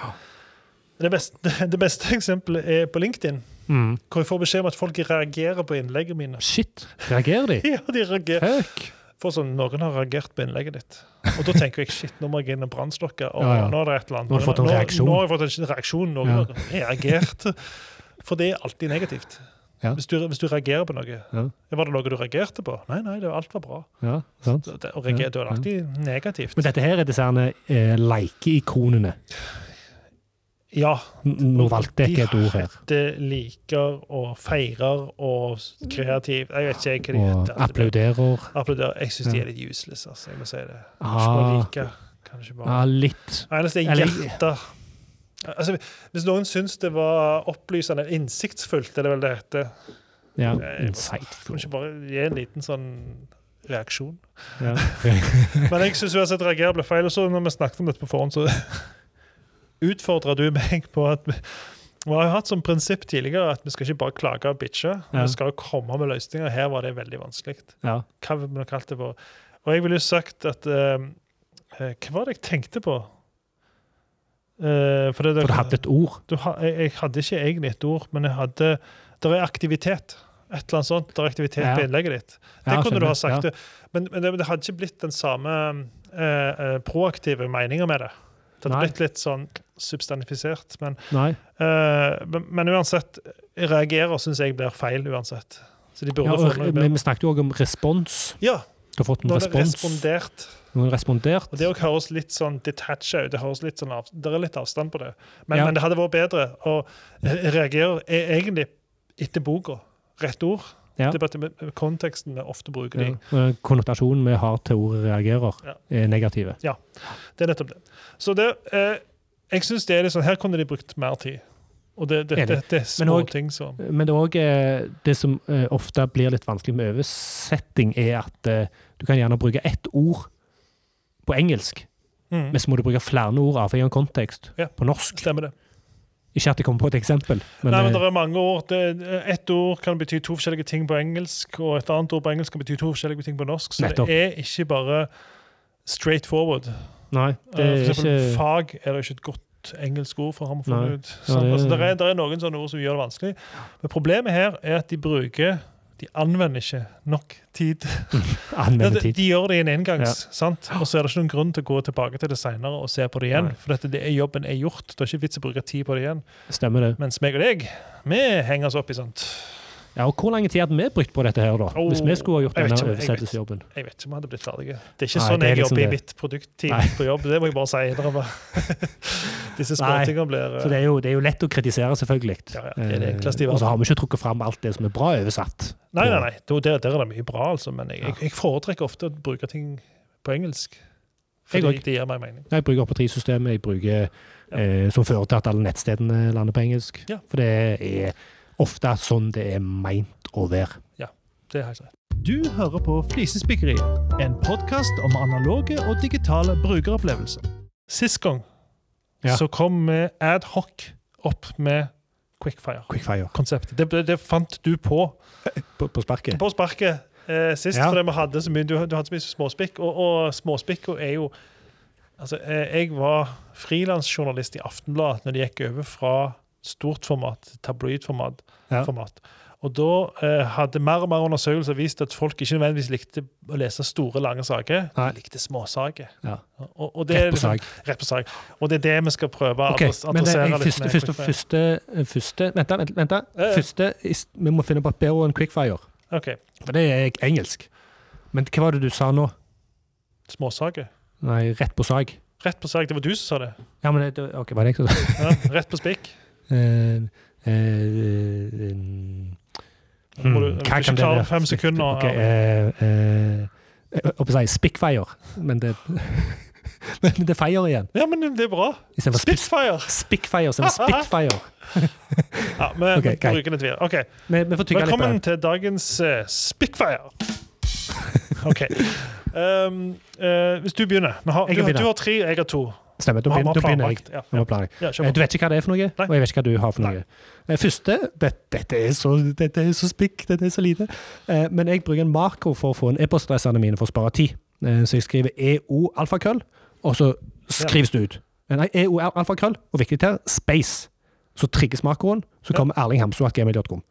Det beste, (laughs) det beste eksempelet er på LinkedIn, Mm. hvor jeg får beskjed om at folk reagerer på innleggene mine. Shit, reagerer de? (laughs) Ja, de reagerer. Fuck. For sånn, Noen har reagert på innlegget ditt. Og da tenker jeg shit, nå må jeg inn og brannstokke. Ja, ja. nå er det et eller annet. Nå har du fått en reaksjon. Nå, nå har jeg fått en reaksjon. Noen Ja. har reagert. For det er alltid negativt. Ja. Hvis, du, hvis du reagerer på noe. Ja. Var det noe du reagerte på? Nei, nei, det, alt var bra. Ja, sant? Det, det, å reagere, det er alltid negativt. Men dette her er disse eh, like-ikonene. Ja. Nå valgte jeg ikke et ord her. De liker og feirer og kreativ Jeg vet ikke hva de heter. Applauderer. Applauderer. Jeg syns de er litt useless, altså. Jeg må si det. Ah. Like. Kanskje bare Ah, litt. Eneste er hjerter. Altså, hvis noen syns det var opplysende eller innsiktsfullt, er det vel det heter. Ja, insightful. ikke bare gi en liten sånn reaksjon. Ja. (laughs) Men jeg syns uansett reagerer ble feil. Og så når vi snakket om dette på forhånd, så utfordra du meg på at vi, har jo hatt som prinsipp tidligere at vi skal ikke bare klage og bitche. Ja. Vi skal komme med løsninger. Her var det veldig vanskelig. ja. Hva vil vi kalt det for? Og jeg ville jo sagt at eh, Hva var det jeg tenkte på? Uh, for det, For du hadde et ord. du jeg, jeg hadde ikke egentlig et ord, men jeg hadde Det er aktivitet. Et eller annet sånt. Det er aktivitet Ja. på innlegget ditt. Det kunne du ha sagt. Men, men det, det hadde ikke blitt den samme uh, proaktive meninga med det. Det hadde blitt litt sånn substanifisert. Men, eh, men, uansett, reagerer syns jeg blir feil uansett. Så de Ja, og, men vi snakket jo også om respons. Ja, Du har fått en nå respons. respondert. Noen respondert. Og Det også høres litt sånn detached ut. Det høres litt sånn av, det er litt avstand på det. Men, Ja. men det hadde vært bedre å re- reagere e- egentlig etter boka. Rett ord. Ja. Det er bare med konteksten vi ofte bruker de. Konnotasjonen vi har til ordet reagerer, Ja. er negative. Ja, Det er nettopp det. Så det, eh, jeg synes det er litt sånn, Her kunne de brukt mer tid. Og det, det, det, det er Men små også- ting som Men det, også, det som eh, ofte blir litt vanskelig med oversetting, er at eh, du kan gjerne bruke ett ord på engelsk, mm, men så må du bruke flere ord avhengig av kontekst på norsk. Stemmer det. Ikke at jeg kommer på et eksempel, men, Nei, men eh, det er mange ord. Det, ett ord kan bety to forskjellige ting på engelsk, og et annet ord på engelsk kan bety to forskjellige ting på norsk. Så Nettopp. det er ikke bare straight forward. nei, det Eh, er For eksempel ikke fag er det ikke et godt engelsk ord for, ham å få ut. ut. Ja, det- altså, det, er, det, er noen sånne ord som gjør det vanskelig. Men problemet her er at de bruker De anvender ikke nok tid. Ja, de, tid. de gjør det i en engangs, sant? og så er det ikke noen grunn til å gå tilbake til det senere og se på det igjen. Nei. For dette, det er jobben er gjort. Det er ikke vits å bruke tid på det igjen. Stemmer det. Mens meg og deg, vi henger oss opp i sånt. Ja, og Hvor lang tid hadde vi brukt på dette her, da? Hvis vi skulle ha gjort denne om- jeg oversettelsesjobben? Jeg vet ikke om vi hadde blitt ferdige. Det er ikke Nei, sånn er jeg liksom jobber i mitt produktteam på jobb. Det må jeg bare si. Bare, (laughs) disse småtingene blir Så det er, jo, det er jo lett å kritisere, selvfølgelig. Ja, ja, det er det enkleste i Eh, Og så har vi ikke trukket fram alt det som er bra oversatt. Nei, nei, nei. Der, der er det mye bra, altså. Men jeg, jeg, jeg foretrekker ofte å bruke ting på engelsk. Fordi det gir meg mening. Jeg bruker operativsystemet jeg bruker, eh, som fører til at alle nettstedene lander på engelsk. Ja. For det er ofte sånn det er meint å være. Ja, Det er helt rett. Du hører på Flisespikkeriet, en podkast om analoge og digitale brukeropplevelser. Sist gang Ja. så kom vi adhoc opp med Quickfire-konseptet. Quickfire. Det, det, det fant du på På, på sparket. på sparket eh, sist, Ja. fordi vi hadde så mye, du, du hadde så mye småspikk. Og, og småspikk er jo Altså, eh, jeg var frilansjournalist i Aftenbladet når de gikk over fra stort format tabloidformat. Ja. format. Og da eh, hadde mer og mer undersøkelser vist at folk ikke nødvendigvis likte å lese store, lange saker. Nei. De likte småsaker. Ja. Og, og det Rett på liksom- sak. Rett på sak. Og det er det vi skal prøve å Ok, men det adressere er litt første, første, første, første Vent, vent, vent. ja. Første, vi må finne på et bedre enn quickfire. Okay. For det er engelsk. Men hva var det du sa nå? Småsaker. Nei, rett på sak. Rett på sak. Det var du som sa det. Ja, men det, OK, var det jeg som sa Ja, rett på spikk. (laughs) Eh, eh, mm, Må du- hmm, du ikke klare fem sekunder, Okay, eh, eh, å si Spickfire, men det (laughs) Men det er fire igjen. Ja, men det er bra. Spitfire! Spickfire, så er Spitfire. (laughs) Ja, vi okay, bruker det videre. Okay. Vi, vi Velkommen til dagens uh, Spickfire. (laughs) OK. Um, uh, hvis du begynner. Har, du, kan du har tre, jeg har to. Stemmer, da begynner, begynner jeg. Ja, Ja, ja, Eh. Du vet ikke hva det er for noe, Nei. og jeg vet ikke hva du har for noe. Nei. Første det, Dette er så, dette er så spikk, dette er så lite. Eh, Men jeg bruker en marko for å få en e-postadressene mine for å spare tid. Eh, Så jeg skriver EO-alfakrøll, og så skrives det ut. Eh, Nei, EO-alfakrøll, og viktig her, space. Så trigges makroen, så Ja. Erling erlinghamso.gmail.com.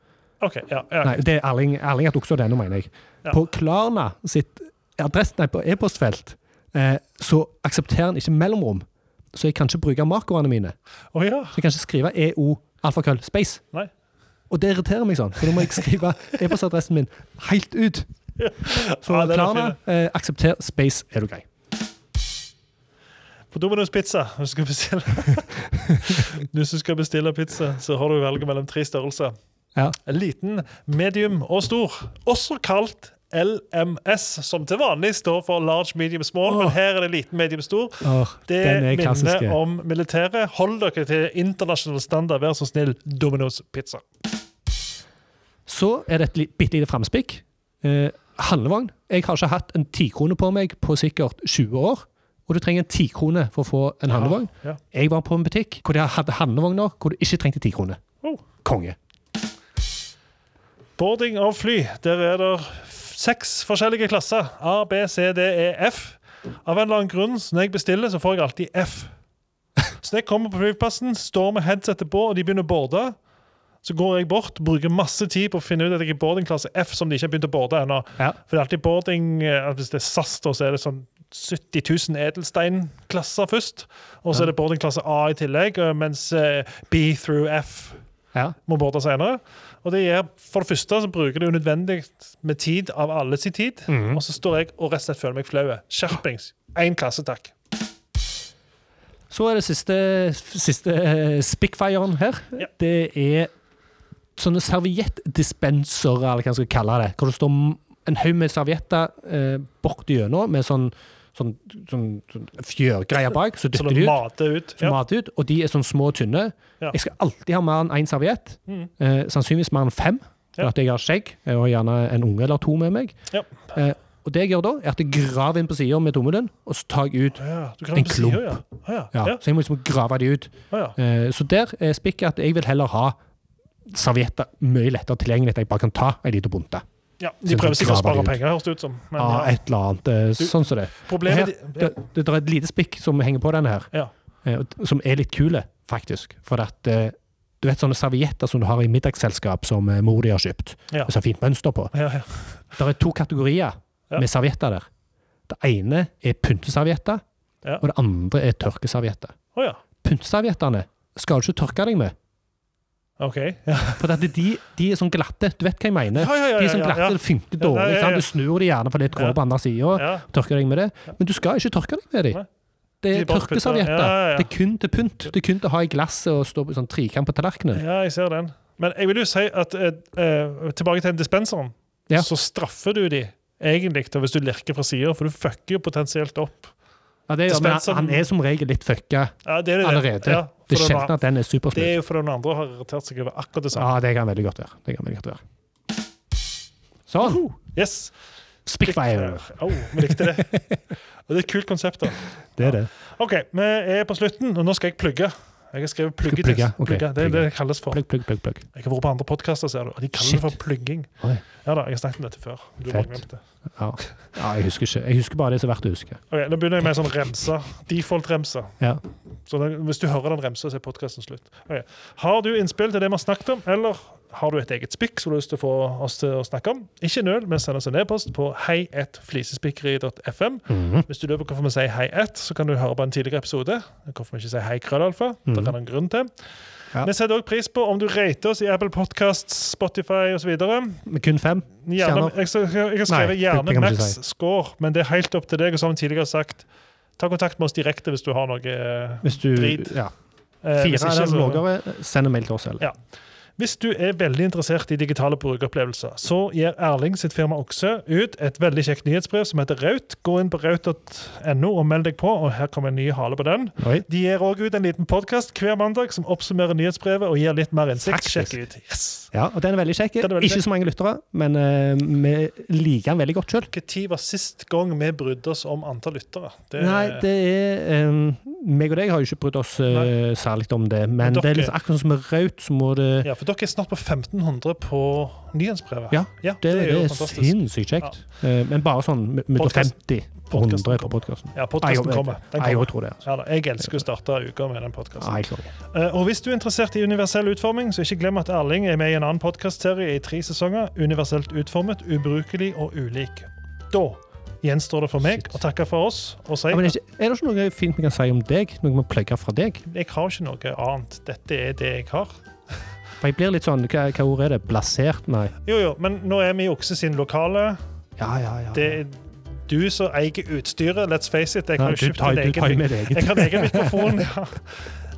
OK. Ja, ja. Nei, det er Erling, Erling at også denne, mener jeg. På Klarna sitt adress, nei, på e-postfelt, eh, så aksepterer han ikke mellomrom. Så jeg kan ikke bruke markerne mine. Oh, ja. Så jeg kan ikke skrive EO alfakrøll space. Nei. Og det irriterer meg sånn, for nå må jeg skrive e-postadressen min helt ut. Så Ja, Klarna, eh, aksepter space, er du grei. På Domino's Pizza, hvis du skal bestille (laughs) Hvis du skal bestille pizza, så har du velget mellom tre størrelser. Ja. En liten, medium og stor. Også kalt LMS, som til vanlig står for large, medium, small. oh. Men her er det liten, medium, stor. Oh, Det minner er klassiske. om militæret. Hold dere til internasjonal standard, vær så snill. Domino's Pizza. Så er det et bitte lite framspikk. Eh, handlevogn. Jeg har ikke hatt en tikrone på meg på sikkert 20 år. Og du trenger en tikrone for å få en handlevogn. Ja. Jeg var på en butikk hvor de hadde handlevogner hvor du ikke trengte tikrone. Oh. Konge. Boarding av fly. Der er det seks forskjellige klasser. A, B, C, D, E, F. Av en eller annen grunn, så når jeg bestiller, så får jeg alltid F. Så når jeg kommer på flyplassen, står med headsetet på, og de begynner å boarde, så går jeg bort, bruker masse tid på å finne ut at jeg er boardingklasse F, som de ikke har begynt å boarde ennå. Ja. For det er alltid boarding eh, Hvis det er SAS, da, så er det sånn 70 000 edelsteinklasser først. Og så er det boardingklasse A i tillegg, eh, mens eh, B through F Ja. må borte senere. Og det gjør, For det første så bruker det unødvendig med tid av alle sin tid. Mm. Og så står jeg og rett og slett føler meg flau. Skjerpings. Én klasse, takk. Så er det siste, siste eh, her. Ja. Det er sånne serviettdispensere, eller hva man skal kalle det. Hvor det står en haug med servietter eh, bort gjennom med sånn, sånn, sånn, sånn fjørgreier bak. Så dytter de ut. mater ut. Ja. mater ut, og de er sånn små og tynne. Ja. Jeg skal alltid ha mer enn én serviett. Mm. Eh, sannsynligvis mer enn fem, for at jeg har skjegg. og gjerne en unge eller to med meg. Ja. Eh, og det jeg gjør da, er at jeg graver inn på sida med tommelen, og så tar jeg ut Ja, En klump. Ja. Å ja. ja, Ja. Så jeg må liksom grave de ut. Ja. Eh, så der er spikket at jeg vil heller ha servietter mye lettere tilgjengelig at jeg bare kan ta en liten bunte. Ja. De prøver sikkert å spare penger, høres det ut som. Men Ja, et eller annet Du, sånn som det. Problemet her, det, det, er et lite spikk som henger på denne her, Ja. eh, som er litt kule, faktisk. For at eh, du vet sånne servietter som du har i middagsselskap som eh, mor di har kjøpt, Ja. med så fint mønster på. Ja, ja. (laughs) Det er to kategorier med servietter der. Det ene er pynteservietter, Ja. og det andre er tørkeservietter. Oh, ja. Pynteserviettene skal du ikke tørke deg med. OK. Ja. For at de, de er sånn glatte. Du vet hva jeg mener? Ja, ja, de er sånn glatte, det funker dårlig. Du snur de gjerne for litt grå på andre sida. ja. Tørker deg med det. Men du skal ikke tørke deg med dem. Det er de tørkeservietter. Det er kun til pynt. Det er kun til å ha i glasset og stå på sånn trikant på tallerkenen. Ja, jeg ser den. Men jeg vil jo si at eh, eh, tilbake til dispenseren, Ja. så straffer du de egentlig da, hvis du lirker fra sida, for du fucker jo potensielt opp. Ja, det er, men han, han er som regel litt fucka Ja, det det. allerede. Ja, det er sjelden at den er det er jo fordi noen andre har irritert seg over akkurat det samme. Ja, det kan veldig godt være. Det kan veldig godt være. Sånn. Yes. Spitfire. Oh, vi likte det. (laughs) Og det er et kult konsept. da. Det er det. OK, vi er på slutten, og nå skal jeg plugge. Jeg har skrevet pluggetest. plugge, okay. Plugge, Det er plugge. det kalles for. Plugg, plugg, plugg. plugg. Jeg har vært på andre podkaster, ser du, og de kaller Shit. det for plugging. Oi. Ja da, jeg har snakket om dette før. Du Fett. det. Ja. ja, jeg husker ikke. Jeg husker bare det som er verdt å huske. Ok, Nå begynner jeg med en sånn remse. Default-remse. Ja. Så den, Hvis du hører den remsa, så er podkasten slutt. Ok. Har du innspill til det vi har snakket om, eller har du et eget spikk som du har lyst til å få oss til å snakke om? Ikke nøl men send oss en e-post på hei1flisespikkeri.fm. Mhm. Hvis du lurer på hvorfor vi sier hei 1, så kan du høre på en tidligere episode. Hvorfor vi ikke sier hei krøllalfa. Det Mhm. er en grunn til. Ja. Vi setter også pris på om du rater oss i Apple Podcasts, Spotify osv. Kun fem. Gjerne, jeg, jeg, har Nei, skrevet gjerne kan max score, men det er helt opp til deg. Og som tidligere har sagt, ta kontakt med oss direkte hvis du har noe eh, Hvis du Drit. ja, eh, Fire eller lavere, send en mail til oss selv. Ja. Hvis du er veldig interessert i digitale brukeropplevelser, så gir Erling sitt firma Okse ut et veldig kjekt nyhetsbrev som heter Raut. Gå inn på raut.no og meld deg på, og her kommer en ny hale på den. Oi. De gir òg ut en liten podkast hver mandag som oppsummerer nyhetsbrevet og gir litt mer innsikt. Sjekk ut. Yes. Ja, og den er veldig kjekk. Ikke Ikke så mange lyttere, men uh, vi liker den veldig godt sjøl. Når var sist gang vi brydde oss om antall lyttere? Det, Nei, det er um, Meg og deg har jo ikke brydd oss uh, særlig om det, men, Men det er liksom akkurat som med Raut, så må det Ja, for dere er snart på 1500 på nyhetsbrevet. Ja, det, Det, er det er sinnssykt kjekt. Eh, men bare sånn mellom 50 og 100 på podkasten. Ja, podkasten kommer. Den Jeg kommer. òg tror det. Altså. Ja, jeg elsker å starte uka med den podkasten. Jeg det. og hvis du er interessert i universell utforming, så ikke glem at Erling er med i en annen podkastserie i tre sesonger. Universelt utformet, ubrukelig og ulik. Da gjenstår det for meg Shit. å takke for oss og si Ja, men er, ikke, er det ikke noe fint vi kan si om deg? Noe vi må plugge fra deg? jeg har ikke noe annet. Dette er det jeg har. (laughs) For jeg blir litt sånn Hva, hva ord er det? Blasert? Nei. Jo, jo, men nå er vi i Okse sin lokale. Ja, ja, ja. Det er du som eier utstyret, let's face it. Jeg kan har jo kjøpt en egen, jeg har egen mikrofon. Ja.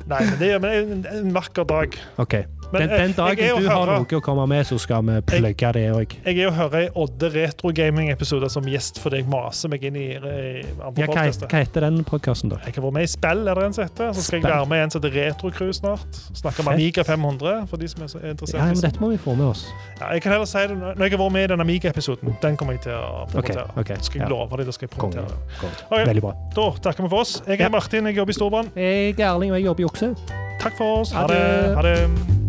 Nei, men det er en, en vakker dag. OK. Men, Den, eh, den dagen er du har hører- noe å komme med, så skal vi plugge det òg. Jeg er jo hører i Odde Retro Gaming-episoder som gjest fordi jeg maser meg inn i, i andre Ja, hva, hva heter den podkasten, da? Jeg har vært med i spill, er det en som heter. Så skal jeg være med i en som heter Retrocrew snart. Snakke om Amiga 500, for de som er så interessert. Ja, men. Dette må vi få med oss. Ja, jeg kan heller si det når jeg har vært med i den Amiga-episoden. Den kommer jeg til å promotere. Okay, okay, skal jeg ja. love deg, da skal jeg promotere det. Konge. Veldig bra. Da takker vi for oss. Jeg er Ja. Martin, jeg jobber i Storbrann. Jeg er Erling, og jeg jobber i Okse. Takk for oss. Ha det. Ha det.